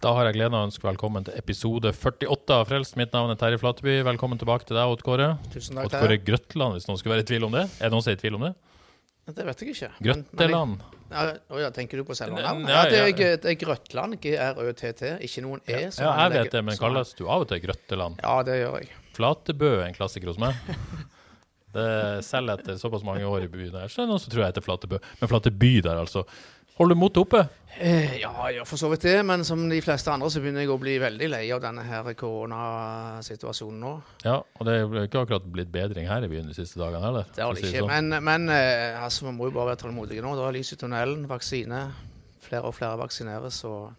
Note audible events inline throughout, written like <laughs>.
Da har jeg gleden av å ønske velkommen til episode 48 av Frelst. Mitt navn er Terje Flateby. Velkommen tilbake til deg, Odd Kåre. Tusen takk, Odd Kåre Grøtland, hvis noen skulle være i tvil om det. Er det noen som er i tvil om det? Det vet jeg ikke. Grøtteland. Å ja, tenker du på selve navnet? Ja, det, er, ja. det er Grøtland, G-R-Ø-T-T. Ikke noen E. som Ja, jeg vet det, men kalles du av og til Grøtteland? Ja, det gjør jeg. Flatebø er en klassiker hos meg. Det Selv etter såpass mange år i byen her, så er det noen som tror jeg heter Flatebø. Men Flateby der, altså. Holder du motet oppe? Eh, ja, jeg gjør for så vidt det, men som de fleste andre så begynner jeg å bli veldig lei av denne her koronasituasjonen nå. Ja, og det er jo ikke akkurat blitt bedring her i byen de siste dagene heller. Det har det ikke. sånn. Men, men eh, altså, vi må jo bare være tålmodige nå. Det er lys i tunnelen, vaksine. Flere og flere vaksineres, og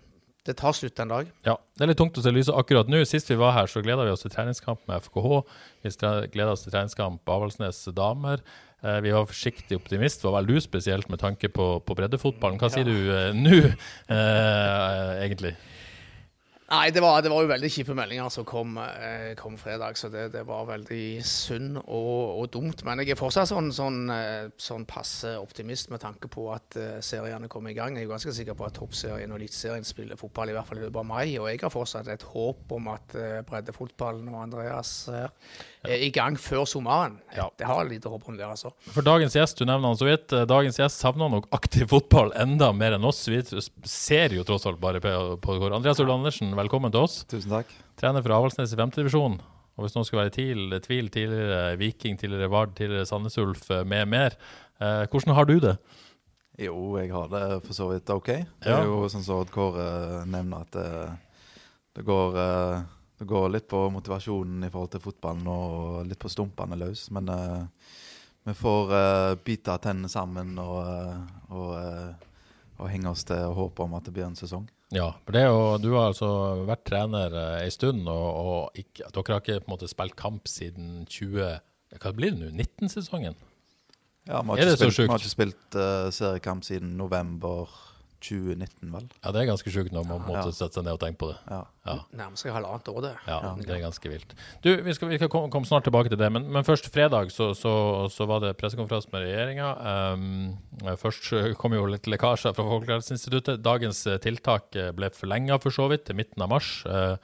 det tar slutt en dag. Ja, det er litt tungt å se lyset akkurat nå. Sist vi var her, så gleda vi oss til treningskamp med FKH. Vi gleda oss til treningskamp Avaldsnes damer. Eh, vi var forsiktig optimist, var vel du spesielt, med tanke på, på breddefotballen. Hva sier du eh, nå, eh, egentlig? Nei, det var, det var jo veldig kjipe meldinger som kom, eh, kom fredag, så det, det var veldig synd og, og dumt. Men jeg er fortsatt sånn, sånn, eh, sånn passe optimist med tanke på at eh, seriene kommer i gang. Jeg er jo ganske sikker på at Toppserien og Eliteserien spiller fotball i hvert fall i løpet av mai. Og jeg har fortsatt et håp om at eh, breddefotballen og Andreas eh, i gang før sommeren. Ja. Jeg har lite håp om det, altså. For dagens gjest, du nevner han så vidt. eh, Dagens gjest savner nok aktiv fotball enda mer enn oss. Vi ser jo tross alt bare på, på det går. Andreas Ull Andersen, velkommen til oss. Tusen takk. Trener for Avaldsnes i 5. divisjon. Og hvis noen skulle være i tvil, tvil, tidligere Viking, tidligere Vard, tidligere Sandnes Ulf eh, med mer. Eh, hvordan har du det? Jo, jeg har det for så vidt OK. Det Ja. er jo sånn som Odd Kåre nevner, at det, det, går, eh, det går litt på motivasjonen i forhold til fotballen og litt på stumpene løs. Men uh, vi får uh, bite tennene sammen og, eh, og, og henge oss til og håpe om at det blir en sesong. Ja, for det jo, Du har altså vært trener en stund, og, og ikke, dere har ikke måte spilt kamp siden 20... Hva blir det nå? 19-sesongen? Ja, Vi har det ikke spilt, vi har ikke spilt uh, seriekamp siden november 2019, vel. Ja, det er ganske sjukt når man måtte Ja. sette seg ned og tenke på det. Ja. Ja, Nærmer seg halvannet år, det. ja det er ganske vilt. Du, Vi skal, vi skal komme, snart tilbake til det, men, men først fredag så, så, så var det pressekonferanse med regjeringa. Um, først kom jo litt lekkasjer fra Folkehelseinstituttet. Dagens tiltak ble forlenga for så vidt til midten av mars. Eh,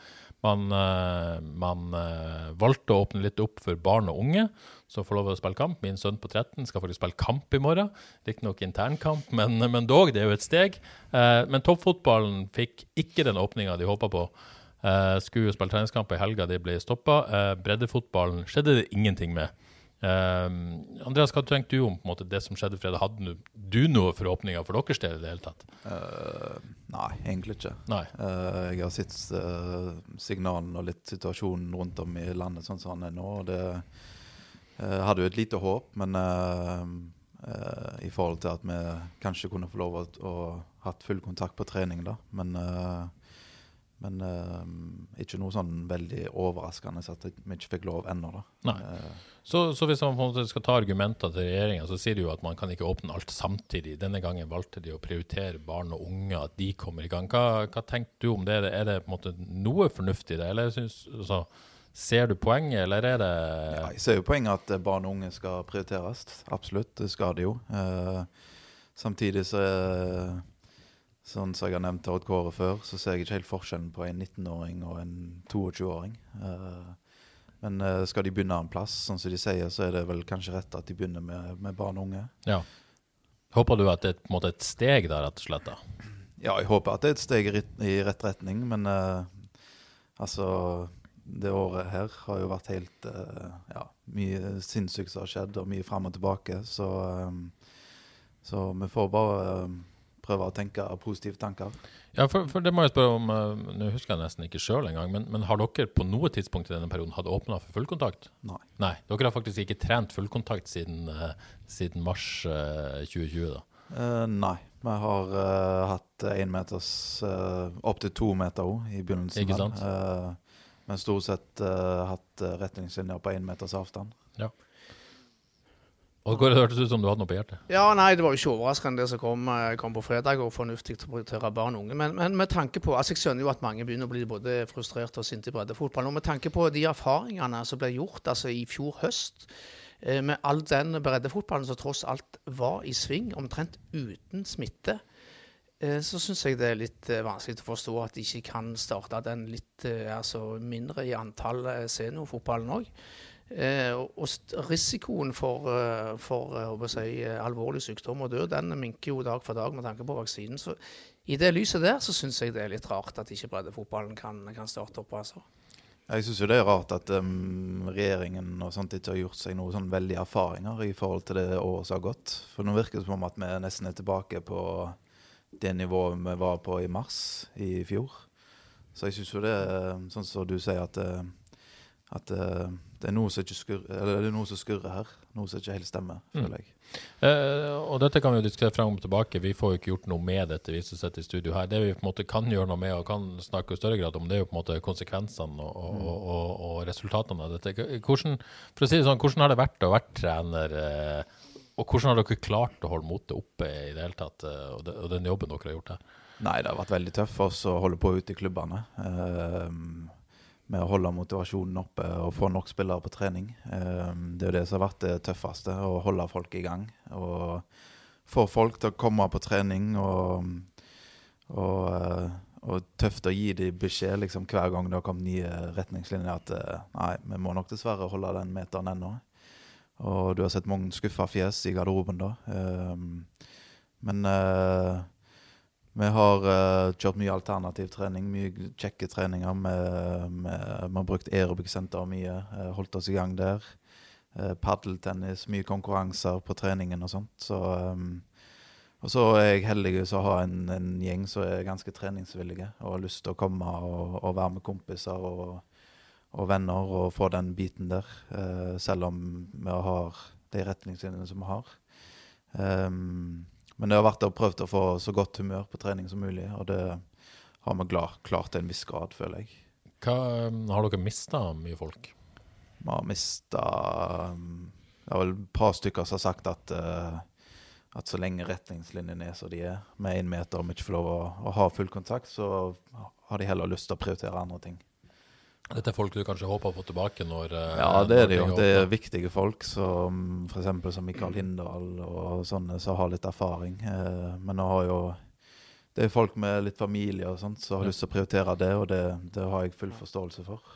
man, eh, man eh, valgte å åpne litt opp for barn og unge som får lov å spille kamp. Min sønn på 13 skal faktisk spille kamp i morgen. Riktignok internkamp, men, men dog, det er jo et steg. Eh, men toppfotballen fikk ikke den åpninga de håpa på. Eh, skulle jo spille treningskamp i helga, de ble stoppa. Eh, breddefotballen skjedde det ingenting med. Eh, Andreas, hva tenkte du om måte, det som skjedde fredag? Hadde du- du noen forhåpninger for deres del i det hele tatt? Uh, nei, egentlig ikke. Nei. Uh, jeg har sett uh, signalene og litt situasjonen rundt om i landet sånn som den er nå. og det hadde jo et lite håp, men i forhold til at vi kanskje kunne få lov å, å hatt full kontakt på trening, da. Men, eh, men uh, ikke noe sånn veldig overraskende at vi ikke fikk lov ennå, da. Nei. Eh, Så, så hvis man på en måte skal ta argumenter til regjeringa, så sier de jo at man kan ikke åpne alt samtidig. Denne gangen valgte de å prioritere barn og unge, at de kommer i gang. Hva, hva tenker du om det? Er det på en måte noe fornuftig i det, eller synes, altså, ser du poenget, eller er det Ja, jeg ser jo poenget at eh, barn og unge skal prioriteres. Absolutt, det skal de jo. Uh, samtidig så er Sånn som jeg har nevnt Tord Kåre før, så ser jeg ikke helt forskjellen på en 19-åring og en 22-åring. Eh, men eh, skal de begynne en plass, sånn som de sier, så er det vel kanskje rett at de begynner med, med barn og unge. Ja. Håper du at det er måte et steg der, rett og slett? da? Ja, jeg håper at det er et steg i, rett retning, men uh, altså Det året her har jo vært helt uh, Ja, mye sinnssykt som har skjedd, og mye fram og tilbake, så um, Så vi får bare eh, prøve å tenke positive tanker. Ja, for, for det må jeg spørre om, uh, Nå husker jeg nesten ikke sjøl engang, men, men har dere på noe tidspunkt i denne perioden hatt åpna for fullkontakt? Nei. Nei, Dere har faktisk ikke trent fullkontakt siden, uh, siden mars uh, 2020, da? nei. Vi har hatt én meters opp til to meter òg i begynnelsen. Ikke sant? men stort sett hatt retningslinjer på én meters avstand. Ja. Og Det hørtes ut som du hadde noe på hjertet? Ja, nei, Det var jo ikke overraskende det som kom, eh, kom på fredag, og fornuftig til å prioritere barn og unge. Men, men, med tanke på, altså jeg skjønner jo at mange begynner å bli både frustrerte og sinte i breddefotballen. Og med tanke på de erfaringene som ble gjort altså i fjor høst, eh, med all den breddefotballen som tross alt var i sving, omtrent uten smitte, eh, så syns jeg det er litt vanskelig å forstå at de ikke kan starte den litt altså mindre i antall seniorfotballen òg. Eh, og risikoen for, eh, for eh, si, alvorlig sykdom og død den minker jo dag for dag med tanke på vaksinen. Så i det lyset der så syns jeg det er litt rart at ikke breddefotballen kan, kan starte opp. altså. Jeg syns det er rart at um, regjeringen og sånt ikke har gjort seg noen sånn veldige erfaringer i forhold til det året som har gått. For nå virker det som om at vi nesten er tilbake på det nivået vi var på i mars i fjor. Så jeg syns jo det sånn som du sier, at, at det er noe som, skurrer, er noe som skurrer her. Noe som ikke helt stemmer, mm. føler jeg. Eh, og dette kan vi jo diskutere frem og tilbake. Vi får jo ikke gjort noe med dette, vi som sitter i studio her. Det vi på en måte kan gjøre noe med og kan snakke i større grad om, det er jo på en måte konsekvensene og, mm. og, og, og resultatene av dette. Hvordan, for å si det sånn, hvordan har det vært å være trener? Eh, og hvordan har dere klart å holde motet oppe i det hele tatt, eh, og, og den jobben dere har gjort her? Nei, det har vært veldig tøft for oss å holde på ute i klubbene. Uh, med å holde motivasjonen oppe og få nok spillere på trening. Ehm, det er jo det som har vært det tøffeste, å holde folk i gang. Og få folk til å komme på trening. Og, og, eh, og tøft å gi dem beskjed liksom, hver gang det har kommet nye retningslinjer at eh, nei, vi må nok dessverre holde den meteren ennå. Og du har sett mange skuffa fjes i garderoben da. Ehm, men uh, vi har uh, kjørt mye alternativ trening, mye kjekke treninger. Vi har brukt aerobic-senter mye, uh, holdt oss i gang der. Uh, Paddeltennis, mye konkurranser på treningen og sånt. Så, um, og så er jeg heldig som har en, en, gjeng som er ganske treningsvillige og har lyst til å komme og, og være med kompiser og, og, venner og få den biten der. Uh, selv om vi har de retningslinjene som vi har. Um, men det har vært å prøve å få så godt humør på trening som mulig, og det har vi klart til en viss grad, føler jeg. Hva, um, har dere mista mye folk? Vi har mista um, Det er vel et par stykker som har sagt at, uh, at så lenge retningslinjene er som de er, med én meter og vi ikke får lov å, å ha full kontakt, så har de heller lyst til å prioritere andre ting. Dette er folk du kanskje håper å få tilbake når eh, Ja, det er det jo. Det er viktige folk, som f.eks. som Mikael Hindal og sånne som har litt erfaring. Eh, men nå har jo det er folk med litt familie og sånt som har lyst til å prioritere det, og det, det har jeg full forståelse for.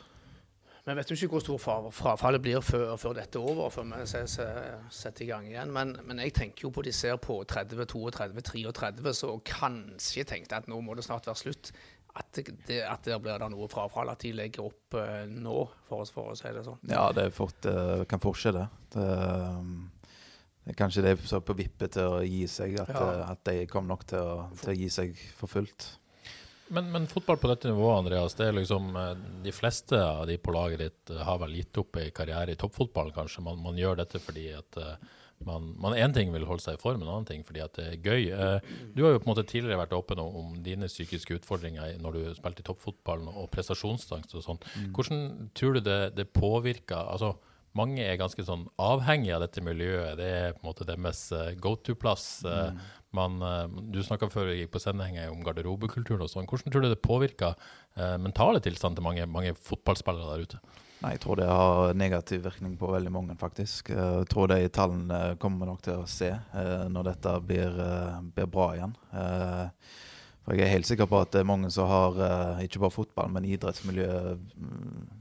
Men vet jo ikke hvor stort frafallet blir før, før, dette er over, før vi setter i gang igjen. Men, men, jeg tenker jo på de ser på 30, 32, 33, så kanskje tenkte at nå må det snart være slutt at, det, at det blir det noe frafall, at de legger opp uh, nå, for, oss, for å si det sånn. Ja, det fort, uh, kan fortsette. Det, um, det er kanskje det er er på vippet til å gi seg, at, ja. uh, at de kom nok til å, til å, gi seg for fullt. Men, men, fotball på dette nivået, Andreas, det er liksom de fleste av de på laget ditt har vel gitt opp en karriere i toppfotballen, kanskje. Man, man gjør dette fordi at man, man en ting vil holde seg i form, en annen ting fordi at det er gøy. Eh, du har jo på en måte tidligere vært åpen om, om dine psykiske utfordringer når du spilte i toppfotballen og prestasjonsangst og sånn. Mm. Hvordan tror du det, det påvirker altså, mange er ganske sånn avhengige av dette miljøet. Det er på en måte deres uh, go to-plass. Uh, mm. du snakka før vi gikk på sending om garderobekulturen og sånn. Hvordan tror du det påvirker mentale tilstand til mange, mange fotballspillere der ute? Nei, Jeg tror det har negativ virkning på veldig mange, faktisk. Eh, jeg tror de tallene kommer nok til å se eh, når dette blir, eh, blir bra igjen. For jeg er helt sikker på at det er mange som har, ikke bare fotball, men idrettsmiljø mm,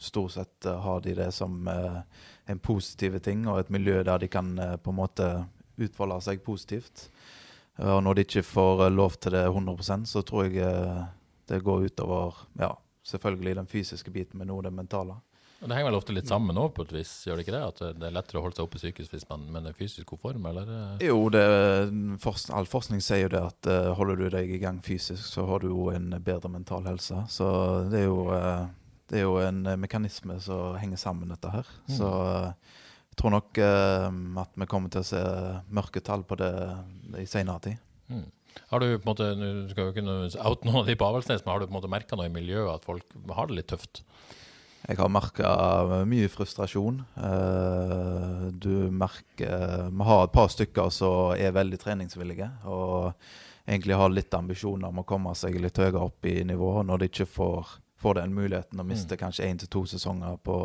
Stort sett har de det som en positiv ting, og et miljø der de kan på en måte utfolde seg positivt. Og når de ikke får lov til det 100% så tror jeg det går utover ja, selvfølgelig den fysiske biten, men også det mentale. Og Det henger vel ofte litt sammen òg, på et vis, gjør det ikke det? At det er lettere å holde seg oppe i psykisk hvis man med en fysisk god form, eller? Jo, det, forsk all forskning sier jo det at uh, holder du deg i gang fysisk, så har du jo en bedre mental helse. Så det er jo, uh, det er jo en mekanisme som henger sammen, dette her. Mm. Så uh, jeg tror nok at vi kommer til å se mørke tall på det i senere tid. Mm. Har du på en måte, Du skal jo ikke out noen av de på Avaldsnes, men har du på en måte merka noe i miljøet at folk har det litt tøft? Jeg har merka mye frustrasjon. Eh, du merker Vi har et par stykker som er veldig treningsvillige. Og egentlig har litt ambisjoner om å komme seg litt høyere opp i nivå. Når de ikke får, får den muligheten og mister mm. kanskje én til to sesonger på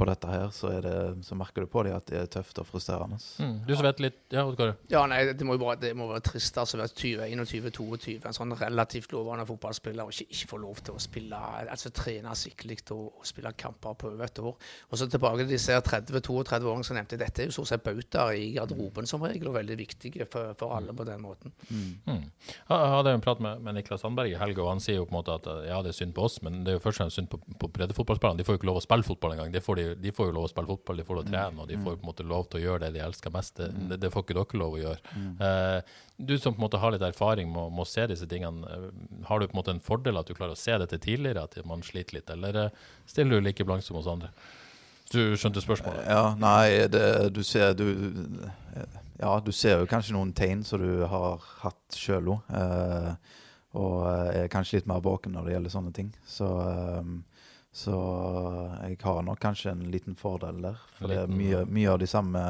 på dette her, så, det, så, merker du på dem at det er tøft og frustrerende. Mm. Du som vet litt Ja, hva Ja, nei, det må jo bare, det må være trist altså være 20, 21, 22, en sånn relativt lovende fotballspiller og ikke, ikke få lov til å spille, altså trene skikkelig og, og, spille kamper på over et år. Og så tilbake til disse 30-32-åringene som nevnte, dette er jo stort sett bautaer i garderoben som regel, og veldig viktige for, for alle på den måten. Mm. Mm. Jeg hadde en prat med, med Niklas Sandberg i helga, og han sier jo på en måte at ja, det er synd på oss, men det er jo først og fremst synd på, på breddefotballspillerne. De får jo ikke lov å spille fotball engang. Det får de de får jo lov å spille fotball, de får lov å mm. trene, og de får på en måte lov til å gjøre det de elsker mest. Det, mm. det får ikke dere lov å gjøre. Uh, du som på en måte har litt erfaring med, med å se disse tingene, uh, har du på en måte en fordel at du klarer å se dette tidligere, at man sliter litt, eller uh, stiller du like blank som hos andre? Du skjønte spørsmålet? Ja, nei, det, du ser du, Ja, du ser jo kanskje noen tegn som du har hatt sjøl òg. og er kanskje litt mer våken når det gjelder sånne ting. Så så jeg har nok kanskje en liten fordel der. For det er mye, mye av de samme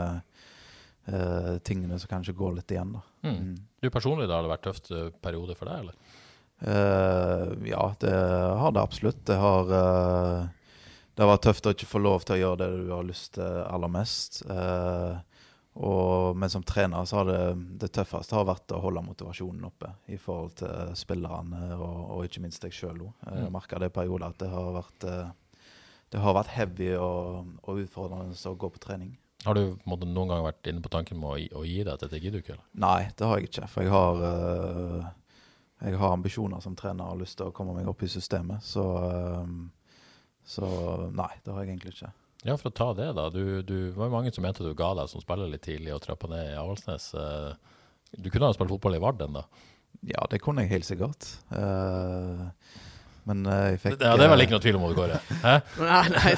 uh, tingene som kanskje går litt igjen. da. Mm. Mm. Du personlig, da har det vært tøft eh, periode for deg, eller? Uh, ja, det har det absolutt. Det har, uh, det har vært tøft å ikke få lov til å gjøre det du har lyst til aller mest. Uh, og, men som trener så har det, det tøffeste har vært å holde motivasjonen oppe i forhold til spillerne og, og ikke minst deg sjøl òg. Jeg har mm. merka det i perioder at det har vært, eh, det har vært heavy og, og utfordrende å gå på trening. Har du måtte, noen gang vært inne på tanken med å, å gi deg til? Eller? Nei, det har jeg ikke. For jeg har, øh, jeg har ambisjoner som trener og lyst til å komme meg opp i systemet. Så, øh, så nei, det har jeg egentlig ikke. Ja, for å ta det, da. Du, du var jo mange som mente du ga deg som spiller litt tidlig og trappa ned i Avaldsnes. Eh, du kunne ha spilt fotball i Varden, da? Ja, det kunne jeg helt sikkert. Uh, men uh, jeg fikk Ja, Det er vel ikke noe tvil om, Kåre? <laughs> Hæ? Nei, nei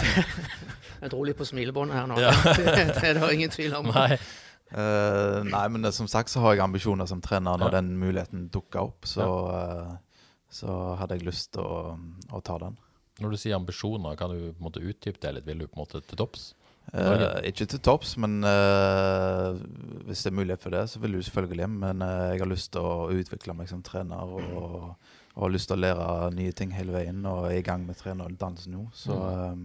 jeg dro litt på smilebåndet her nå. Ja. <laughs> det, det er det ingen tvil om. Nei. Uh, nei, men det, som sagt så har jeg ambisjoner som trener når ja. den muligheten dukker opp. Så, ja. så hadde jeg lyst til å, å ta den. Når du sier ambisjoner, kan du på en måte utdype det litt? Vil du på en måte til topps? Uh, ikke til topps, men uh, hvis det er mulighet for det, så vil du selvfølgelig. Men uh, jeg har lyst til å utvikle meg som trener og, og har lyst til å lære nye ting hele veien. Og er i gang med trenerutdannelse nå. Så mm.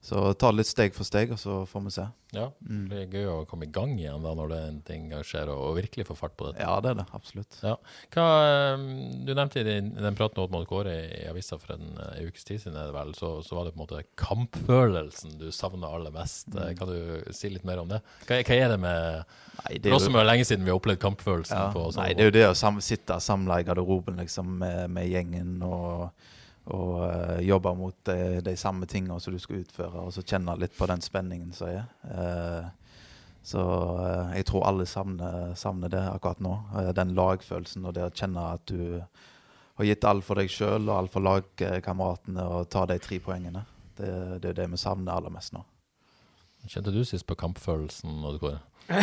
Så ta det litt steg for steg, og så får vi se. Ja, mm. Det er gøy å komme i gang igjen da når det en ting skjer, og, virkelig få fart på dette. Ja, det er det. Absolutt. Ja. Hva, ehm, du nevnte i den, den praten mot Kåre i avisa for en, en ukes tid siden, vel, så, så, var det på en måte kampfølelsen du savna aller mest. Mm. Kan du si litt mer om det? Hva, hva er det med Nei, det er jo, også lenge siden vi har opplevd kampfølelsen. Ja, på, nei, det er jo det å sitte samla i garderoben liksom, med, med gjengen. og og uh, jobbe mot de, de samme tingene som du skal utføre, og så kjenne litt på den spenningen som er. Uh, så uh, jeg tror alle savner, savner, det akkurat nå. den lagfølelsen og det å kjenne at du har gitt alt for deg sjøl og alt for lagkameratene og ta de tre poengene. Det, det er det vi savner aller mest nå. Kjente du sist på kampfølelsen? Odd Kåre? <laughs>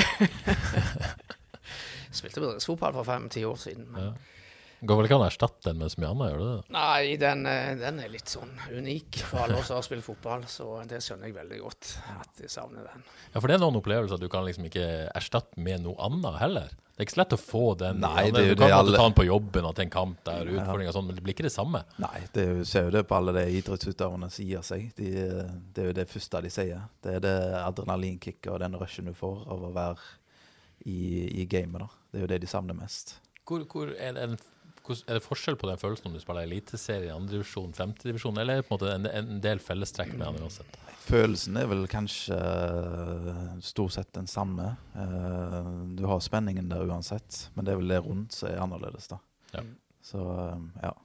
Spilte bedriftsfotball for fem-ti år siden. men... Ja. Går vel ikke an å erstatte den med så mye annet, gjør det det? Nei, den, eh, den, er litt sånn unik for alle oss som har spilt fotball, så det skjønner jeg veldig godt. At de savner den. Ja, for det er noen opplevelser du kan liksom ikke erstatte med noe annet heller. Det er ikke så lett å få den. Nei, det du kan alle... ta den på jobben og til en kamp der, utfordringer og sånn, men det blir ikke det samme. Nei, det er jo, ser jo det på alle de idrettsutøverne som gir seg. De, det er jo det første de sier. Det er det adrenalinkicket og den rushen du får av å være i, i gamet. da. Det er jo det de savner mest. Hvor, hvor er det en er det forskjell på den følelsen om du spiller eliteserie, andredivisjon, femtedivisjon, eller er det på en måte en, en del fellestrekk med den uansett? Følelsen er vel kanskje uh, stort sett den samme. Uh, du har spenningen der uansett, men det er vel det rundt som er annerledes, da. Ja. Så uh, ja.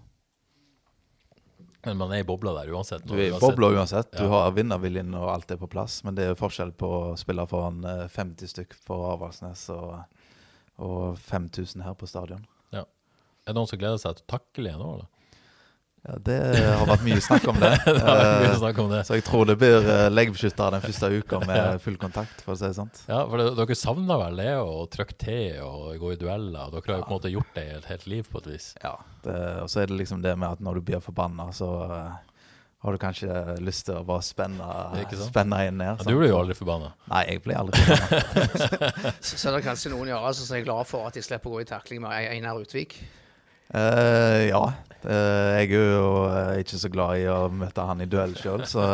Men man er i bobla der uansett. Du er i bobla uansett. Du har vinnerviljen og alt er på plass, men det er forskjell på å spille foran eh, 50 stykk på Avaldsnes og, og 5000 her på stadion. Er det noen som gleder seg til å takle igjen nå, eller? Ja, det har vært mye snakk om <laughs> det. Det mye Eh, snakk om det. Så jeg tror det blir eh, leggbeskyttere den første uka med <laughs> full kontakt, for å si det sånn. Ja, for det, dere savner vel det å trykke til og gå i dueller. Dere har jo på en måte gjort det i et helt liv, på et vis. Ja. Det, og så er det liksom det med at når du blir forbanna, så eh, har du kanskje lyst til å bare spenne, spenne inn ned. Ja, sant? du blir jo aldri forbanna. Nei, jeg blir aldri forbanna. <laughs> Så, så er det kanskje noen i Arendal som er glad for at de slipper å gå i takling med Einar Utvik. Eh, ja. Uh, jeg er jo eh, ikke så glad i å møte han i duell sjøl, så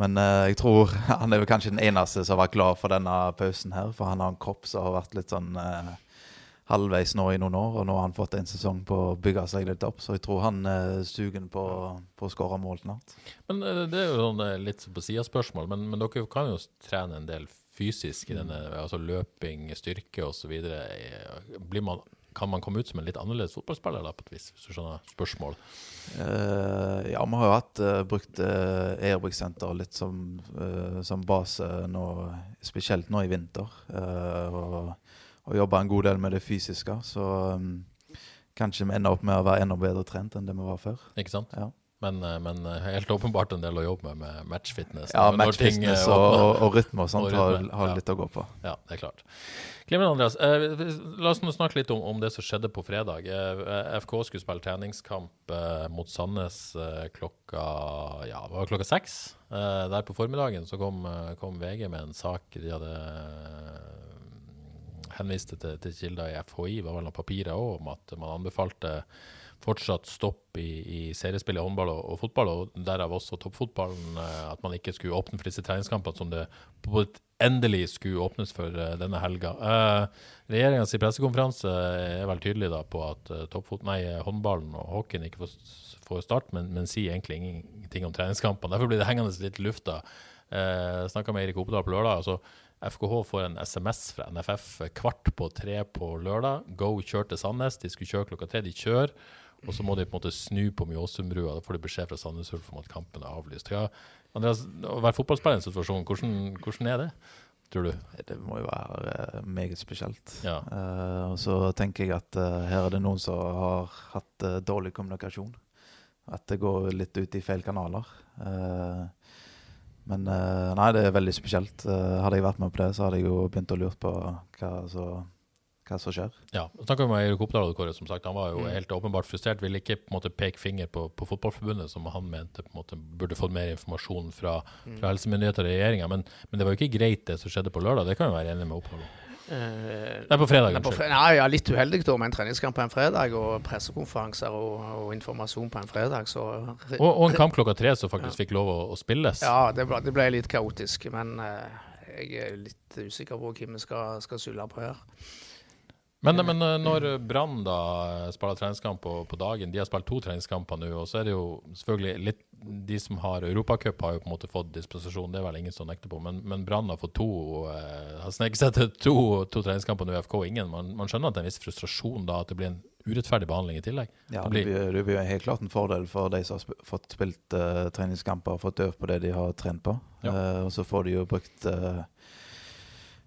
Men uh, jeg tror <laughs> han er vel kanskje den eneste som har vært glad for denne pausen her. For han har en kropp som har vært litt sånn uh, halvveis nå i noen år, og nå har han fått en sesong på å bygge seg litt opp. Så jeg tror han er sugen på, på å skåre mål snart. Men det er jo sånn litt på sidaspørsmål, men, men dere kan jo trene en del fysisk i denne, altså løping, styrke osv. Blir man kan man komme ut som en litt annerledes fotballspiller, da, på et vis, hvis du skjønner spørsmål? Uh, ja, vi har jo hatt uh, brukt uh, Airbrix-senter litt som, uh, som base nå, spesielt nå i vinter. eh, og, og jobba en god del med det fysiske. Så um, kanskje vi ender opp med å være enda bedre trent enn det vi var før. Ikke sant? Ja, Men, eh, men eh, helt åpenbart en del å jobbe med med matchfitness. ja ting, eh, og, og, og rytme og sånt Og har, rytme, har ja. litt å gå på. Ja, det er klart. Clemen Andreas, eh, la oss nå snakke litt om, om det som skjedde på fredag. Eh, FK skulle spille treningskamp eh, mot Sandnes klokka ja, det var klokka seks. Eh, der på formiddagen så kom, kom VG med en sak de hadde henvist til, til kilder i FHI, var vel noen papirer òg, om at man anbefalte fortsatt stopp i, i seriespill i håndball og, og fotball, og derav også toppfotballen. eh, At man ikke skulle åpne for disse treningskampene som det på et endelig skulle åpnes for eh, denne helga. Eh, Regjeringas pressekonferanse er vel tydelig da på at uh, toppfot, nei, håndballen og hockeyen ikke får, får start, men, men sier egentlig ingenting om treningskampene. Derfor blir det hengende litt lufta. Eh, Snakka med Eirik Opedal på lørdag. altså FKH får en SMS fra NFF kvart på tre på lørdag. Go kjør til Sandnes. De skulle kjøre klokka tre. De kjører. Og så må de på en måte snu på Mjåsumbrua. Da får de beskjed fra Sandnes Ulf om at kampen er avlyst. Ja, Andreas, å være fotballspiller i en situasjon, hvordan, hvordan er det, tror du? Det må jo være eh, meget spesielt. Ja. Uh, og så tenker jeg at uh, her er det noen som har hatt uh, dårlig kommunikasjon. At det går litt ut i feil kanaler. Men nei, det er veldig spesielt. Hadde jeg vært med på det, så hadde jeg jo begynt å lure på hva, så, hva som skjer. Ja, snakker vi med Erik Oppdal, som sagt. Han var Mm. jo helt åpenbart frustrert. Ville ikke på en måte peke finger på, på Fotballforbundet, som han mente på en måte burde fått mer informasjon fra, Mm. fra helsemyndigheter og regjeringa. Men, men det var jo ikke greit, det som skjedde på lørdag. Det kan jeg være enig med Oppdal om. Det Nei, på fredag. Unnskyld. ja, litt uheldig da med en treningskamp på en fredag og pressekonferanser og, og informasjon på en fredag. Så Og, og en kamp klokka tre som faktisk fikk lov å, å spilles. ja, det ble, det ble litt kaotisk. Men uh, jeg er litt usikker på hvem vi skal, skal sulle på her. Men, men eh, når Brann da eh, spiller treningskamp på, på dagen De har spilt to treningskamper nå, og så er det jo selvfølgelig litt De som har Europacup, har jo på en måte fått dispensasjon, det er vel ingen som nekter på. Men, men Brann har fått to eh, Har sneket seg til to, to treningskamper nå i FK. Ingen. Man, man skjønner at det er en viss frustrasjon da, at det blir en urettferdig behandling i tillegg. Ja, Det blir- det blir helt klart en fordel for de som har sp fått spilt uh, treningskamper og fått øvd på det de har trent på. Ja. Uh, og så får de jo brukt eh,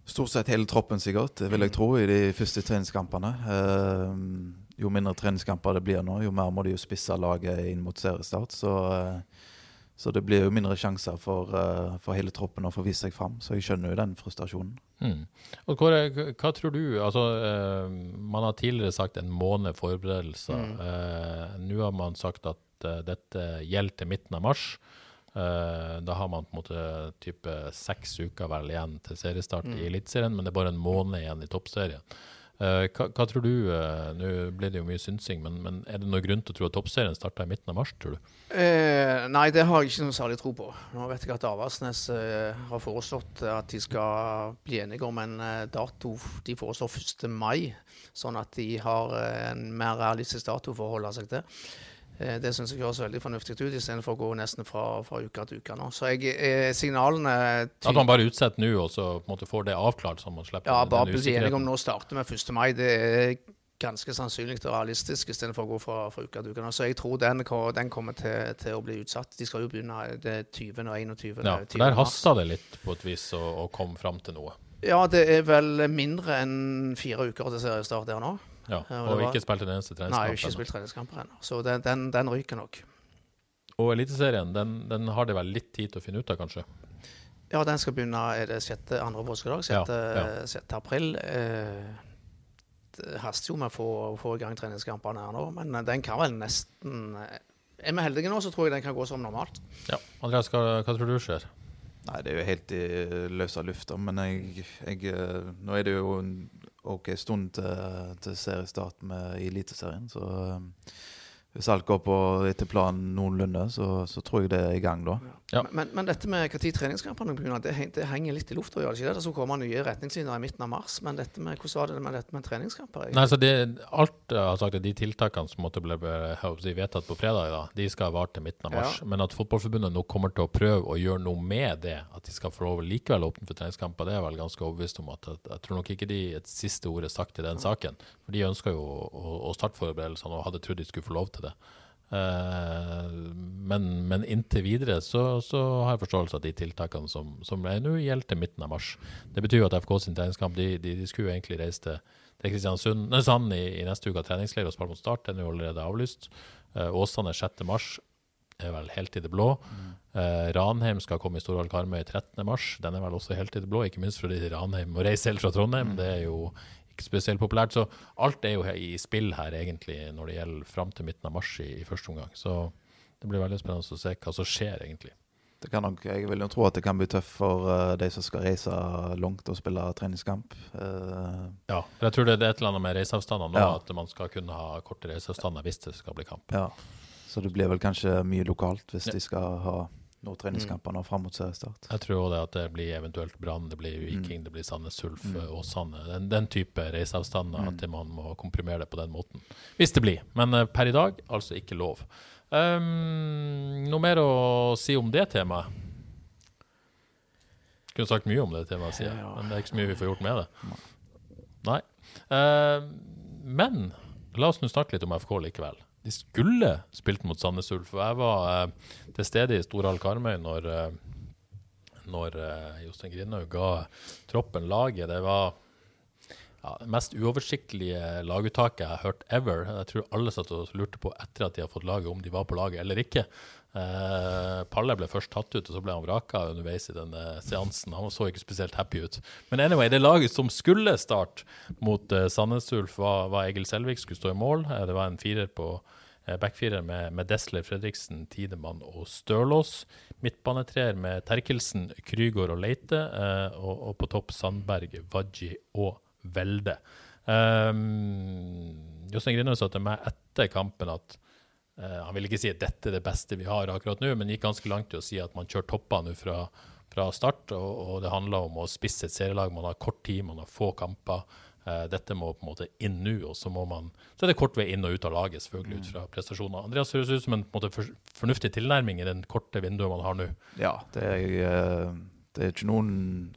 stort sett hele troppen sikkert, vil jeg tro, i de første treningskampene. Eh, jo mindre treningskamper det blir nå, jo mer må de jo spisse laget inn mot seriestart. Så, eh, så det blir jo mindre sjanser for, eh, for hele troppen å få vist seg fram. Så jeg skjønner jo den frustrasjonen. Mm. Og Kåre, hva tror du? Altså, man har tidligere sagt en måned forberedelser. Mm. Eh, Nå har man sagt at dette gjelder til midten av mars. Eh, da har man på en måte type seks uker vel igjen til seriestart Mm. i Eliteserien, men det er bare en måned igjen i Toppserien. Eh, hva, hva tror du? eh, Nå blir det jo mye synsing, men, men er det noen grunn til å tro at Toppserien starter i midten av mars, tror du? Eh, nei, det har jeg ikke noe særlig tro på. Nå vet jeg at Avaldsnes eh, har foreslått at de skal bli enige om en dato. De foreslår 1. mai, sånn at de har en mer realistisk dato for å holde seg til. Eh, det syns jeg høres veldig fornuftig ut, istedenfor å gå nesten fra, fra uke til uke nå. Så jeg, eh, signalene At man bare utsetter nå, og så på en måte får det avklart, så man slipper Ja, den bare bli enige om nå starter med 1. mai. Det er ganske sannsynlig og realistisk istedenfor å gå fra, fra uke til uke. Så jeg tror den, den kommer til, til å bli utsatt. De skal jo begynne det 20. og 21. Ja, for der hasta det litt på et vis å, å komme fram til noe. Ja, det er vel mindre enn fire uker til seriestart der nå. Ja, og og var- ikke spilt en eneste Nei, treningskamp. ikke spilt treningskamper ennå. Så den, den, den ryker nok. Og Eliteserien, den, den har det vel litt tid til å finne ut av, kanskje? Ja, den skal begynne er det 6. andre påskedag, 6. Ja, ja. 6. april. Eh, det haster jo med å få, få i gang treningskampene her nå, men eh, den kan vel nesten eh, Er vi heldige nå, så tror jeg den kan gå som normalt. Ja. Andreas, hva, hva tror du skjer? Nei, det er jo helt i løse lufta, men jeg, jeg eh, Nå er det jo en OK stund til, til seriestart med Eliteserien, så eh, hvis alt går på etter planen noenlunde, så, så tror jeg det er i gang da. Ja. Men, men dette med når treningskampene begynner, det, det henger litt i lufta. Det ikke det? Det kommer nye retningslinjer i midten av mars, men dette med, hvordan var det med dette med treningskamper? egentlig? Nei, så det, alt jeg har sagt, de tiltakene som måtte bli å si, vedtatt på fredag, da, de skal vare til midten av mars. Ja. Men at Fotballforbundet nå kommer til å prøve å gjøre noe med det, at de skal få lov likevel åpne for treningskamper, det er jeg vel ganske overbevist om. at Jeg, Jeg tror nok ikke de et siste ord er sagt i den saken. For de ønsker jo å, å, å starte forberedelsene og hadde trodd de skulle få lov til det. Eh, men, men inntil videre så, så har jeg forståelse av de tiltakene som, som nå gjelder til midten av mars. Det betyr jo at FK sin treningskamp de, de, de skulle egentlig reise til, til Kristiansund nei, Sand i, i neste uke av treningsleir og spille mot Start. Den er jo allerede avlyst. Uh, Åsane 6. mars er vel helt i det blå. Eh, Ranheim skal komme i Storhall Karmøy 13. mars. Den er vel også helt i det blå, ikke minst fordi Ranheim må reise helt fra Trondheim. Det er jo ikke spesielt populært. Så alt er jo i spill her egentlig når det gjelder fram til midten av mars i, i første omgang. Så det blir veldig spennende å se hva som skjer egentlig. Det kan nok, jeg vil jo tro at det kan bli tøft for uh, de som skal reise langt og spille treningskamp. Uh, Ja, for jeg tror det er et eller annet med reiseavstander nå, Ja. at man skal kunne ha korte reiseavstander hvis det skal bli kamp. ja. Så det blir vel kanskje mye lokalt hvis Ja. de skal ha noen treningskamper nå fram mot seriestart. Jeg tror også det at det blir eventuelt Brann, det blir Viking, det blir Sandnes Ulf, Åsane. Den, den type reiseavstander, at man må komprimere det på den måten. Hvis det blir. Men eh, per i dag altså ikke lov. Um, noe mer å si om det temaet? Kunne sagt mye om det temaet, sier jeg, men det er ikke så mye vi får gjort med det. Nei. Uh, men la oss nå snakke litt om FK likevel. De skulle spilt mot Sandnes Ulf. Jeg var eh, til stede i Storhall Karmøy når, eh, når eh, Jostein Grindhaug ga troppen laget. Det var ja, det mest uoversiktlige laguttaket jeg har hørt ever. Jeg tror alle satt og lurte på etter at de har fått laget, om de var på laget eller ikke. Eh, Palle ble først tatt ut, og så ble han vraka underveis i denne seansen. Han så ikke spesielt happy ut. Men anyway, det laget som skulle starte mot uh, Sandnes Ulf, var, var Egil Selvik skulle stå i mål. Uh, det var en firer på backfirer med, med Desler, Fredriksen, Tidemann og Stølås. Midtbanetreer med Terkelsen, Krygård og Leite. og, og på topp Sandberg, Wadji og Velde. Um, Jostein Grinaud sa til meg etter kampen at han vil ikke si at dette er det beste vi har akkurat nå, men gikk ganske langt i å si at man kjører topper nå fra, fra start. Og, og det handler om å spisse et serielag. Man har kort tid, man har få kamper. Eh, dette må på en måte inn nå, og så må man Så er det kort vei inn og ut av laget, selvfølgelig, ut fra prestasjoner. Andreas høres ut som en, på en for, fornuftig tilnærming i den korte vinduet man har nå. Ja, det er, eh, det er ikke noen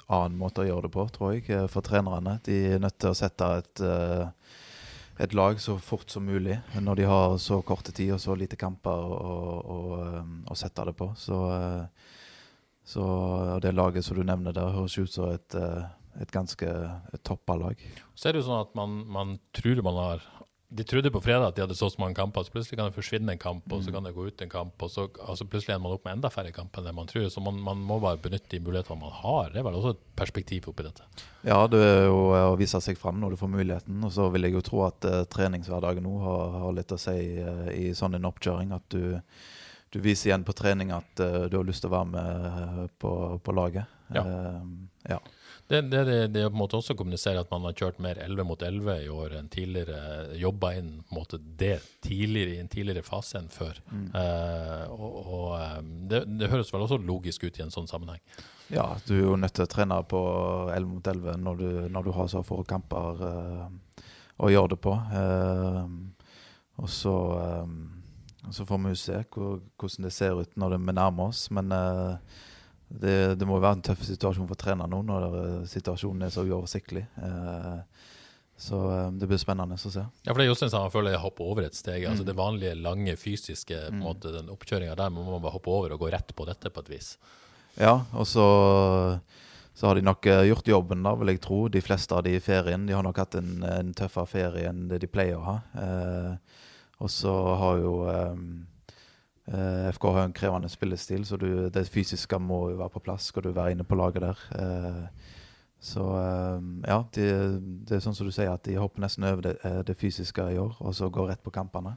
annen måte å gjøre det på, tror jeg, eh, for trenerne. De er nødt til å sette et, eh, et lag så fort som mulig når de har så korte tid og så lite kamper å, eh, sette det på. Så, eh, så det laget som du nevner der, høres ut som et, eh, et ganske toppa lag. Så er det jo sånn at man, man tror man har De trodde på fredag at de hadde så mange kamper, så plutselig kan det forsvinne en kamp, og så kan det gå ut en kamp, og så altså plutselig ender man opp med enda færre kamper enn det man tror. Så man, man må bare benytte de mulighetene man har. Det er vel også et perspektiv oppi dette. Ja, det er jo å vise seg fram når du får muligheten. Og så vil jeg jo tro at uh, treningshverdagen nå har, har litt å si uh, i sånn en oppkjøring. At du, du viser igjen på trening at uh, du har lyst til å være med på, på laget. Ja. Ja. Det, det, det, det er på en måte også å kommunisere at man har kjørt mer 11 mot 11 i år enn tidligere. Jobba inn på en måte det tidligere i en tidligere fase enn før. Eh, og og eh, det, det høres vel også logisk ut i en sånn sammenheng. ja, du er jo nødt til å trene på 11 mot 11 når du, når du har så få kamper uh, å gjøre det på. Uh, og så, så får vi jo se hvordan det ser ut når vi nærmer oss. Men det, det må være en tøff situasjon for treneren nå når eh, situasjonen er så uoversiktlig. Eh, Så eh, det blir spennende å se. Ja, for det Jostein sa han føler jeg hopper over et steg. altså Det vanlige, lange, fysiske på en måte, den oppkjøringa der må man bare hoppe over og gå rett på dette på et vis. Ja, og så, så har de nok gjort jobben, da, vil jeg tro. De fleste av de i ferien. De har nok hatt en, en tøffere ferie enn det de pleier å ha. Eh, og så har jo eh FK har en krevende spillestil, så du, det fysiske må jo være på plass. Skal du være inne på laget der. Eh, så eh, ja, det, det er sånn som du sier, at de hopper nesten over det, det fysiske i år, og så går rett på kampene.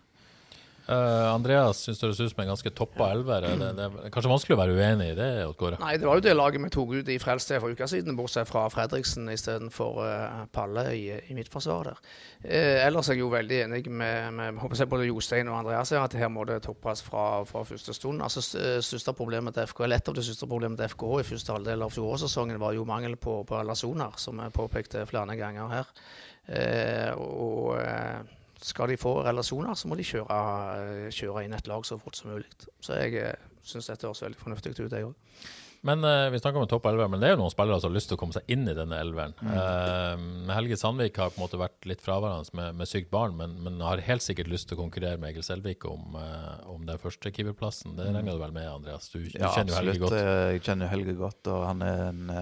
Uh, Andreas syns det høres ut som en ganske toppa elver. Det, det, er kanskje vanskelig å være uenig i det? Gårde. Nei, det var jo det laget vi tok ut i Frelsted for uka siden, bortsett fra Fredriksen istedenfor uh, Palle i, i midtforsvaret der. Uh, ellers er jeg jo veldig enig med, med håper både Jostein og Andreas at her må det toppes fra, fra første stund. Altså, største problemet til FK, eller Et av de største problemene til FK i første halvdel av fjorårssesongen var jo mangel på, på relasjoner, som jeg påpekte flere ganger her. og skal de få relasjoner, så må de kjøre, eh, kjøre inn et lag så fort som mulig. Så jeg eh, syns dette høres veldig fornuftig ut, jeg òg. Men uh, Vi snakker om topp 11, men det er jo noen spillere som har lyst til å komme seg inn i denne elveren. Mm. Uh, Helge Sandvik har på en måte vært litt fraværende med, med, sykt barn, men, men, har helt sikkert lyst til å konkurrere med Egil Selvik om, uh, om den første keeperplassen. Det regner du vel med, Andreas? Du, du ja, kjenner jo Helge godt. Jeg kjenner Helge godt, og han er en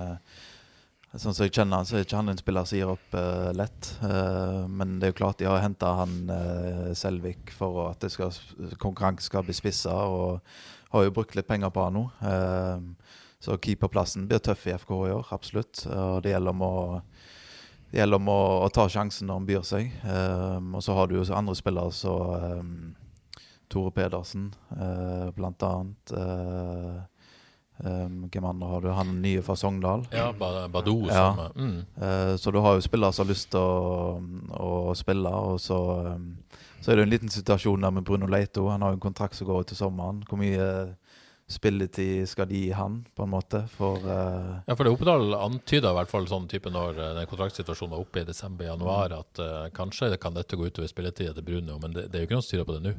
Sånn som jeg kjenner han, så er ikke han en spiller som gir opp uh, lett. Uh, men det er jo klart de har henta han uh, Selvik for at skal, konkurranse skal bli spissa, og har jo brukt litt penger på han nå. så keeperplassen blir tøff i FK i år, absolutt. Og det gjelder om å, gjelder om å, å ta sjansen når han byr seg. og så har du jo andre spillere som Tore Pedersen, blant annet. Um, hvem andre har du? Han nye fra Sogndal. Ja, Badou. Ja. Mm. uh, så du har jo spillere som har lyst til å, å, spille. Og så, um, så, er det en liten situasjon der med Bruno Leito. Han har jo en kontrakt som går ut til sommeren. Hvor mye spilletid skal de gi han, på en måte? For, uh, ja, for det Oppedal antyda i hvert fall sånn type når den kontraktsituasjonen var oppe i desember-januar, at kanskje kan dette gå utover spilletida til Bruno, men det, det, er jo ikke noe som tyder på det nå.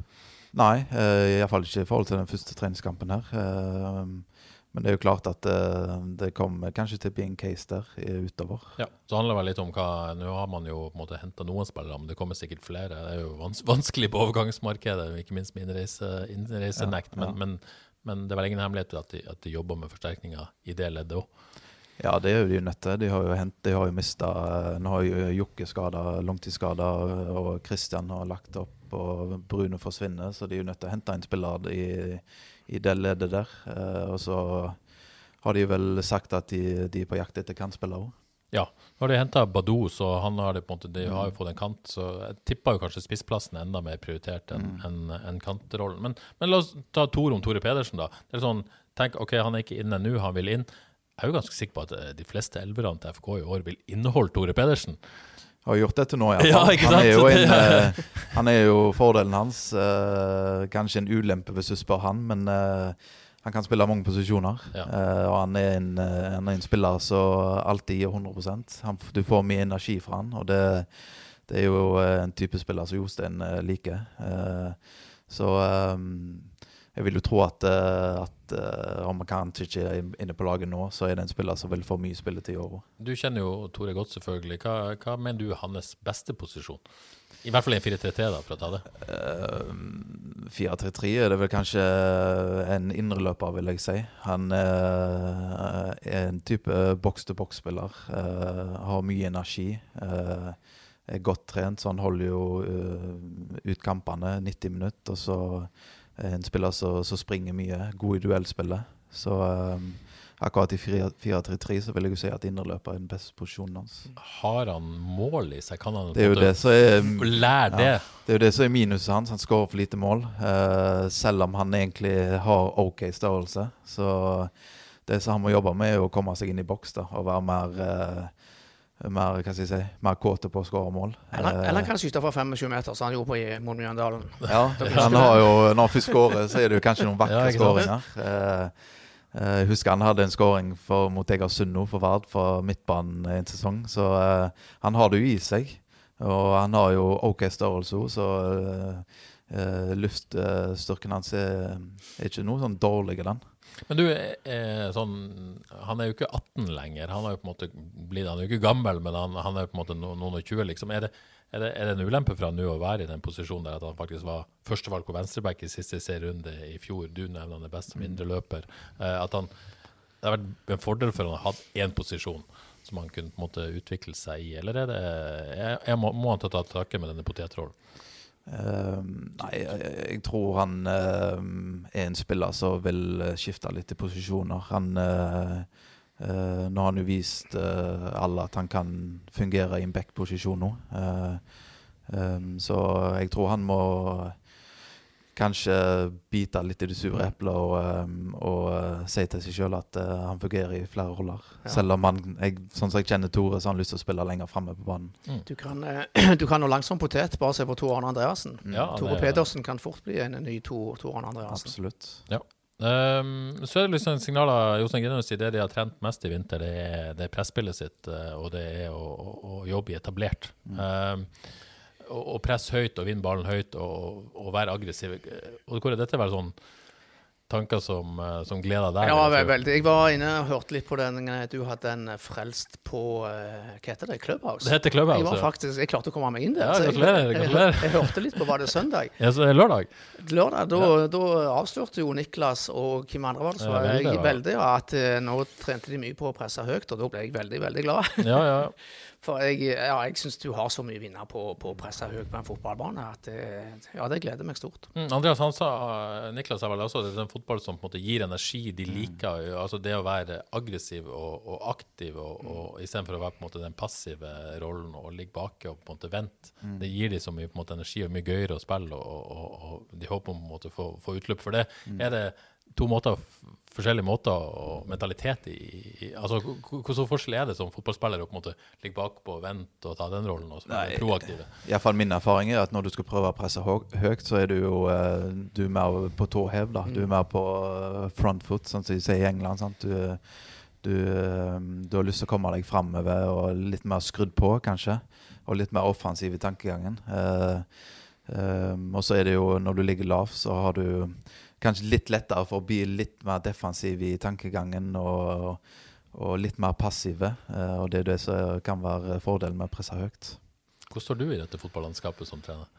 Nei, uh, iallfall ikke i forhold til den første treningskampen her. Uh, men det er jo klart at uh, det kommer kanskje til å bli en case der utover. Ja, Så handler det vel litt om hva Nå har man jo på en måte henta noen spillere, men det kommer sikkert flere. Det er jo vans <laughs> vanskelig på overgangsmarkedet, ikke minst med innreise, innreisenekt. Ja, ja. men, men, men, det er vel ingen hemmelighet at de, at de jobber med forsterkninger i det leddet òg. Ja, det er jo de nødt til. De har jo, hent, de har jo mista Nå har jo Jokke skada, langtidsskada, og Christian har lagt opp, og Bruno forsvinner, så de er jo nødt til å hente en spiller i i det leddet der. Eh, og så har de vel sagt at de, de er på jakt etter kantspillere òg. Ja, nå har de henta Badou, så han har, det på en måte, de har jo fått en kant. Så jeg tipper jo kanskje spissplassen er enda mer prioritert enn mm. en, en kantrollen. Men, men, la oss ta Tor om Tore Pedersen, da. Det er sånn, tenk, ok, Han er ikke inne nå, han vil inn. Jeg er jo ganske sikker på at eh, de fleste elverne til FK i år vil inneholde Tore Pedersen har gjort dette nå, ja. han, er jo <laughs> en, uh, han er jo fordelen hans. Uh, kanskje en ulempe hvis du spør han, men uh, han kan spille mange posisjoner. Ja. og han er, en, han er en spiller som alltid gir 100% han, Du får mye energi fra han, og det, det er jo en type spiller som Jostein liker. så um, jeg vil jo tro at, eh, at uh, om kanskje ikke er inne på laget nå, så er det en spiller som vil få mye spilletid i år. Du kjenner jo Tore godt, selvfølgelig. Hva, hva, mener du er hans beste posisjon? I hvert fall en 4-3-3, da, for å ta det. Uh, 4-3-3 er det vel kanskje en indreløper, vil jeg si. Han uh, er en type boks-til-boks-spiller. har mye energi. er godt trent, så han holder jo ut kampene 90 minutter. og så en spiller som, springer mye. God i duellspillet. Så um, akkurat i 4-3-3 så vil jeg jo si at indreløper er den beste posisjonen hans. Har han mål i seg? Kan han det er jo det som er, lære det? Ja, det er jo det som er minuset hans. Han skårer for lite mål. Uh, selv om han egentlig har OK størrelse. Så det som han må jobbe med, er å komme seg inn i boks da, og være mer uh, mer hva skal jeg si, mer kåte på å skåre mål. Eller, eller han kan skyte fra 25 meter, som han gjorde på i mot Mjøndalen. Ja, <laughs> han har jo, når han først skårer, så er det jo kanskje noen <laughs> vakre ja, skåringer. Eh, eh, jeg husker han hadde en skåring mot Egersund nå for Vard, for midtbanen en sesong. Så uh, han har det jo i seg. Og han har jo OK størrelse òg, så uh, luftstyrken hans er, er, ikke noe sånn dårlig, den. Men du, eh, sånn, han er jo ikke 18 lenger. Han er jo på en måte blitt, han er jo ikke gammel, men han, han er jo på en måte no- noen og 20. Liksom. Er, det, er, det, er det en ulempe for han nå å være i den posisjonen der at han faktisk var førstevalg på venstreback i siste serierunde i fjor? Du nevner han er best som indreløper. Eh, at han, det har vært en fordel for han å ha hatt én posisjon som han kunne på en måte utvikle seg i, eller er det, er, er, må, må han ta tak takke med denne potetrollen? Eh, nei, jeg, jeg tror han uh, er en spiller som vil eh, skifte litt i posisjoner. Han uh, Nå har han jo vist alle at han kan fungere i en back-posisjon nå. Eh, så jeg tror han må kanskje bite litt i det sure eplet og, eh, og eh, si til seg sjøl at eh, han fungerer i flere roller. Ja. Selv om han, jeg, sånn som jeg kjenner Tore, så har han lyst til å spille lenger framme på banen. Du kan, eh, <clears throat> du kan nå langsom potet bare se på Tor Arne Andreassen. Ja, Tore det- Pedersen kan fort bli en ny Tor, Tor Arne Andreassen. Absolutt. Um, så er det liksom signaler Jostein Grinhaus sier det de har trent mest i vinter, det er, det er presspillet sitt, og det er å, å, å jobbe i etablert. Um, og, å presse høyt og vinne ballen høyt og, og være aggressiv. Og hvor er dette vel sånn tanker som, eh, som gleder deg? Ja, vel, veldig. Jeg var inne og hørte litt på den Du hadde en eh, frelst på eh, Hva heter det? Clubhouse? Det heter Clubhouse, Jeg var faktisk, jeg klarte å komme meg inn der. Ja, jeg, jeg, jeg, jeg, hørte litt på Var det søndag? Ja, så er det lørdag? Lørdag, da, da avslørte jo Niklas og hvem andre var det Ja, var veldig, ja. veldig ja, at nå trente de mye på å presse høyt, og da ble jeg veldig, veldig glad. Ja, ja. <laughs> For jeg, ja, syns du har så mye å vinne på, på å presse høyt på en fotballbane at det, ja, det gleder meg stort. Mm, Andreas han sa, Niklas sa vel også det er en fotball som på en måte gir energi. Mm. De liker Mm. altså det å være aggressiv og, og aktiv, og, Mm. og istedenfor å være på en måte den passive rollen og ligge baki og på en måte vente. Mm. Det gir de så mye på en måte energi og mye gøyere å spille, og, og, og de håper om på en måte å få, få utløp for det. Mm. Er det to måter, forskjellige måter og mentalitet i, i altså h- h- Hvor stor forskjell er det som fotballspiller å på en måte ligge bakpå, vente og ta den rollen, og være I proaktive? Iallfall min erfaring er at når du skal prøve å presse høyt, så er du jo eh, du er mer på tå hev. da. Du er mer på eh, front foot, sånn som de sier i England. sant? Du, du, eh, du har lyst til å komme deg framover og litt mer skrudd på, kanskje. Og litt mer offensiv i tankegangen. Eh, eh, og så er det jo, når du ligger lav, så har du kanskje litt lettere for å bli litt mer defensiv i tankegangen. og og litt mer passive. eh, og det er det som kan være fordelen med å presse høyt. Hvor står du i dette fotballandskapet som trener?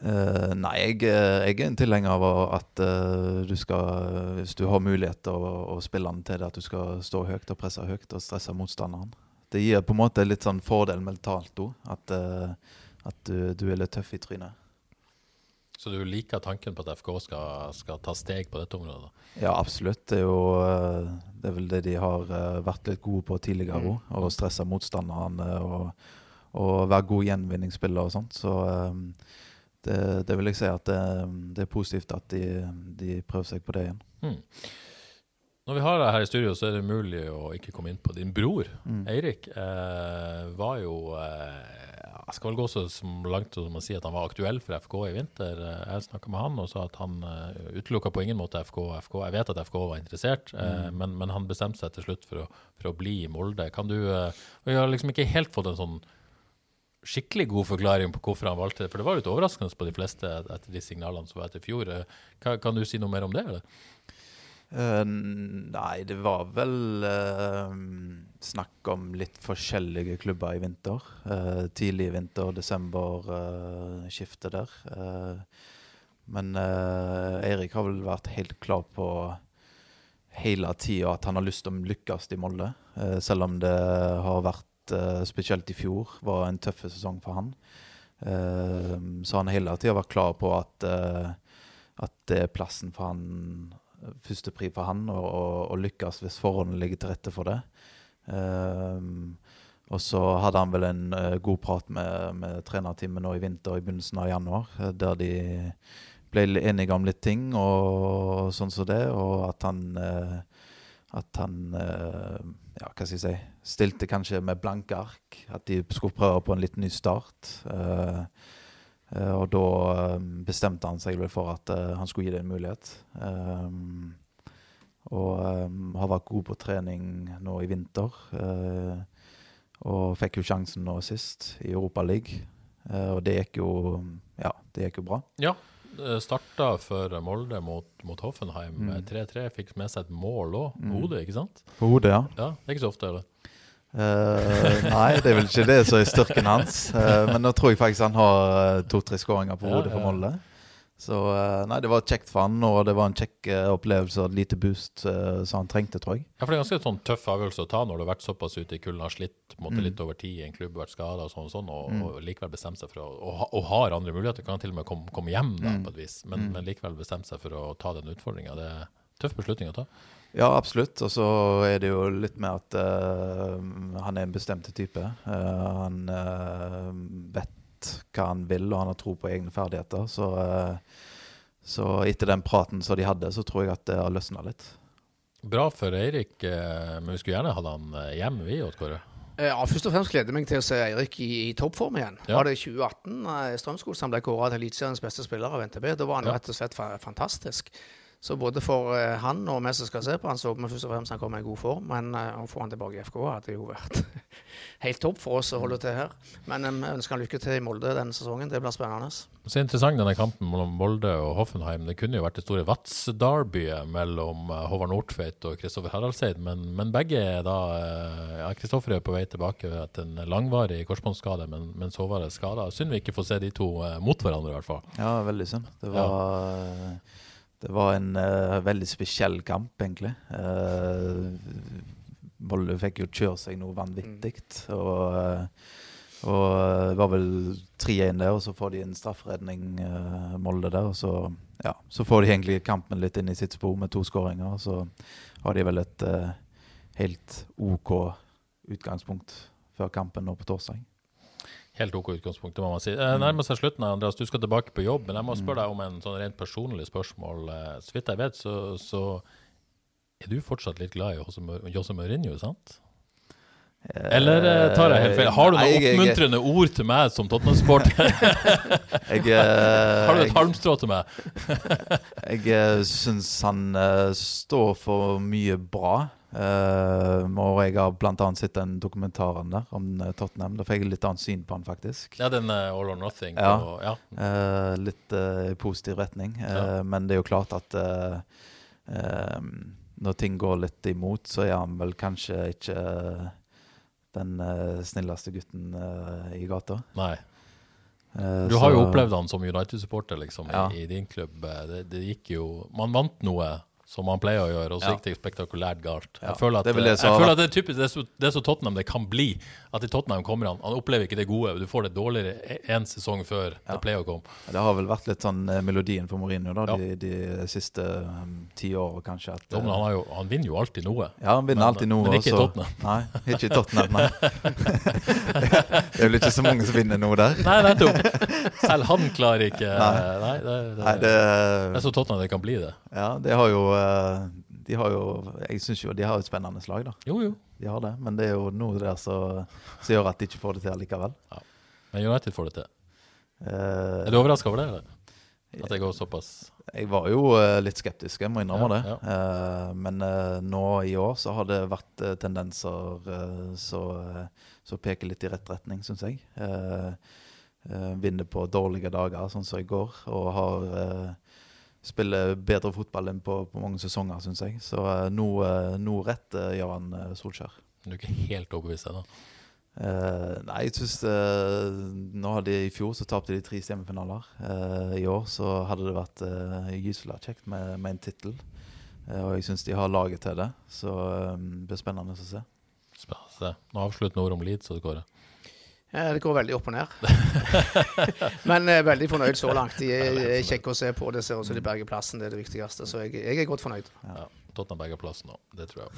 Uh, nei, jeg, eh, jeg er en tilhenger av at uh, du skal Hvis du har mulighet til å, å spille den til det, at du skal stå høyt og presse høyt og stresse motstanderen. Det gir på en måte litt sånn fordel mentalt òg, at, uh, at du, du er litt tøff i trynet. Så du liker tanken på at FK skal, skal ta steg på dette området? da? Ja, absolutt. Det er jo eh, det er vel det de har eh, vært litt gode på tidligere òg. Å stresse motstanderne og, og være god gjenvinningsspiller og sånt. Så eh, det, det vil jeg si at det, det er positivt at de, de prøver seg på det igjen. Mm. Når vi har deg her i studio, så er det umulig å ikke komme inn på din bror. Eirik eh, var jo eh, Jeg skal vel gå så langt som å si at han var aktuell for FK i vinter. Eh, Jeg snakka med han og sa at han uh, utelukka på ingen måte FK. og FK. Jeg vet at FK var interessert, mm. men, men han bestemte seg til slutt for å, for å bli i Molde. Kan du Vi har liksom ikke helt fått en sånn skikkelig god forklaring på hvorfor han valgte det. For det var litt overraskende på de fleste etter de signalene som var etter fjor. Eh, Kan, kan du si noe mer om det? eller? Eh, nei, det var vel uh, snakk om litt forskjellige klubber i vinter. Uh, tidlig i vinter, desember, uh, skiftet der. Men Eirik har vel vært helt klar på hele tida at han har lyst til å lykkes i Molde. Selv om det har vært, spesielt i fjor, var en tøff sesong for han. Så han har hele tida vært klar på at, at det er plassen for han førstepri for han å, å, å lykkes hvis forholdene ligger til rette for det. Um, og så hadde han vel en uh, god prat med, med trenerteamet nå i vinter, i begynnelsen av januar, eh, der de ble enige om litt ting og sånn som det, og at han uh, at han uh, ja, hva skal jeg si, stilte kanskje med blanke ark. At de skulle prøve på en litt ny start. Eh, og da eh, bestemte han seg for at eh, han skulle gi det en mulighet. Og har vært god på trening nå i vinter. eh, og fikk jo sjansen nå sist i Europa League. Eh, og det gikk jo ja, det gikk jo bra. Ja, eh, starta for Molde mot, mot Hoffenheim 3-3. Mm. Fikk med seg et mål òg. Hodet, ikke sant? På hodet, ja. Ja, det er ikke så ofte, eller? Eh, nei, det er vel ikke det som er styrken hans. Uh, men nå tror jeg faktisk han har eh, to-tre skåringer på hodet for. Molde. Så uh, nei, det var kjekt for han, og det var en kjekk opplevelse og et lite boost som han trengte, tror jeg. Ja, for Det er ganske sånn tøff avgjørelse å ta når du har vært såpass ute i kulden, har slitt måtte Mm. litt over tid i en klubb, vært skada og sånn, og, sånn, og, og likevel bestemt seg for å Og, ha- og har andre muligheter, kan til og med komme, komme hjem da, Mm. på et vis, men, men likevel bestemt seg for å ta den utfordringa. Det er en tøff beslutning å ta. Ja, absolutt. Og så er det jo litt med at uh, han er en bestemt type. Uh, han uh, vet hva han vil, og han har tro på egne ferdigheter. Så, så etter den praten som de hadde, så tror jeg at det har løsna litt. Bra for Eirik, men vi skulle gjerne hatt han hjem, vi, Odd Kåre. Ja, først og fremst gleder jeg meg til å se Eirik i, i toppform igjen. Ja. Var det i 2018 eh, Strømskog som ble kåra til Eliteseriens beste spiller av NTB? Da var han Ja. rett og slett fantastisk. Så både for eh, han og vi som skal se på han, så håper vi først og fremst han kommer i god form. Men eh, å få han tilbake i FK hadde jo vært <laughs> helt topp for oss å holde til her. Men eh, vi ønsker han lykke til i Molde denne sesongen. Det blir spennende. Så interessant denne kampen mellom Molde og Hoffenheim. Det kunne jo vært det store Vats-derbyet mellom Håvard Nordtveit og Kristoffer Haraldseid, men, men begge er da Ja, Kristoffer er på vei tilbake etter en langvarig korsbåndsskade, men, mens Håvard er skada. Synd vi ikke får se de to mot hverandre, i hvert fall. Ja, veldig synd. Det var, det var en uh, veldig spesiell kamp, egentlig. Uh, Molde fikk jo kjøre seg noe vanvittig. Og, eh, og det var vel 3-1 der, og så får de en strafferedning, uh, Molde der. Og så, ja, så får de egentlig kampen litt inn i sitt spor med to skåringer. Og så har de vel et uh, helt OK utgangspunkt før kampen nå på torsdag. Helt OK utgangspunkt, det må man si. Eh, nærmer seg slutten, Andreas. Du skal tilbake på jobb, men jeg må spørre deg om en sånn rent personlig spørsmål. Eh, Så vidt jeg vet, så, så er du fortsatt litt glad i Jose Mourinho, sant? Eller eh, tar jeg helt feil? Har du Nei, noen jeg- jeg- oppmuntrende ord til meg som Tottenham-sporter? <laughs> <laughs> Jeg, eh, Har du et halmstrå til meg? <laughs> Jeg syns han eh, står for mye bra. Eh, og jeg har bl.a. sett den dokumentaren der om eh, Tottenham. Da fikk jeg litt annet syn på han, faktisk. Ja, den uh, All or Nothing. Ja. Og, ja. Uh, litt i positiv retning. Ja. Men det er jo klart at når ting går litt imot, så er han vel kanskje ikke den snilleste gutten i gata. Nei. Du har jo opplevd han som United-supporter liksom, Ja. i, i din klubb. Det, det gikk jo Man vant noe som man pleier å gjøre, og så gikk det spektakulært galt. Jeg føler at det det, det jeg føler at det er typisk det er, så, det er så Tottenham det kan bli. At i Tottenham kommer han Han opplever ikke det gode. Du får det dårligere én sesong før det pleier å komme. Det har vel vært litt sånn eh, melodien for Mourinho da, de, de siste um, ti årene, kanskje. At, Jo, eh, han, har jo, han vinner jo alltid noe. Ja, han vinner Men- alltid noe. men ikke i. Tottenham. Nei, ikke i Tottenham, nei. <laughs> det er vel ikke så mange som vinner noe der. Nei, nettopp! Selv han klarer ikke Nei. Nei, det, det, det, det er så Tottenham det kan bli, det. ja, det har jo eh, De har jo Jeg syns jo de har et spennende slag, da. Jo, jo. De har det. Men det er jo noe der som gjør at de ikke får det til likevel. Men United får det til. Uh, Er du overraska over det? eller? At det går såpass Jeg var jo eh, litt skeptisk, jeg må innrømme Ja, det. Eh, men eh, nå i år så har det vært eh, tendenser som peker litt i rett retning, syns jeg. Eh, eh, vinner på dårlige dager, sånn som i går, og har eh, spiller bedre fotball enn på, på mange sesonger, syns jeg. Så uh, nå, eh, nå rett gjør han uh, Solskjær. Du er ikke helt overbevist ennå? Uh, nei, jeg synes uh, nå hadde I fjor så tapte de tre semifinaler. Uh, I år så hadde det vært uh, gyselig kjekt med, med en tittel. Eh, og jeg syns de har laget til det. Så eh, det blir spennende å se. Spennende. Nå avsluttende ord om Leeds, så det går. Eh, Det går veldig opp og ned. <laughs> Men eh, veldig fornøyd så langt. De er, er kjekke å se på. Det ser ut som de berger plassen, det er det viktigste. Så jeg, jeg er godt fornøyd. Ja, Tottenham berger plassen nå, det tror jeg.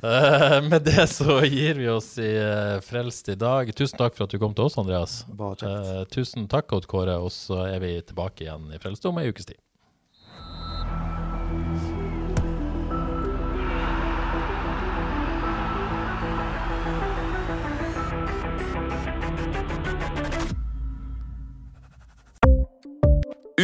uh, med det så gir vi oss i uh, Frelst i dag. Tusen takk for at du kom til oss, Andreas. Bare kjekt. Eh, tusen takk, Odd Kåre, og så er vi tilbake igjen i Frelst om ei ukes tid.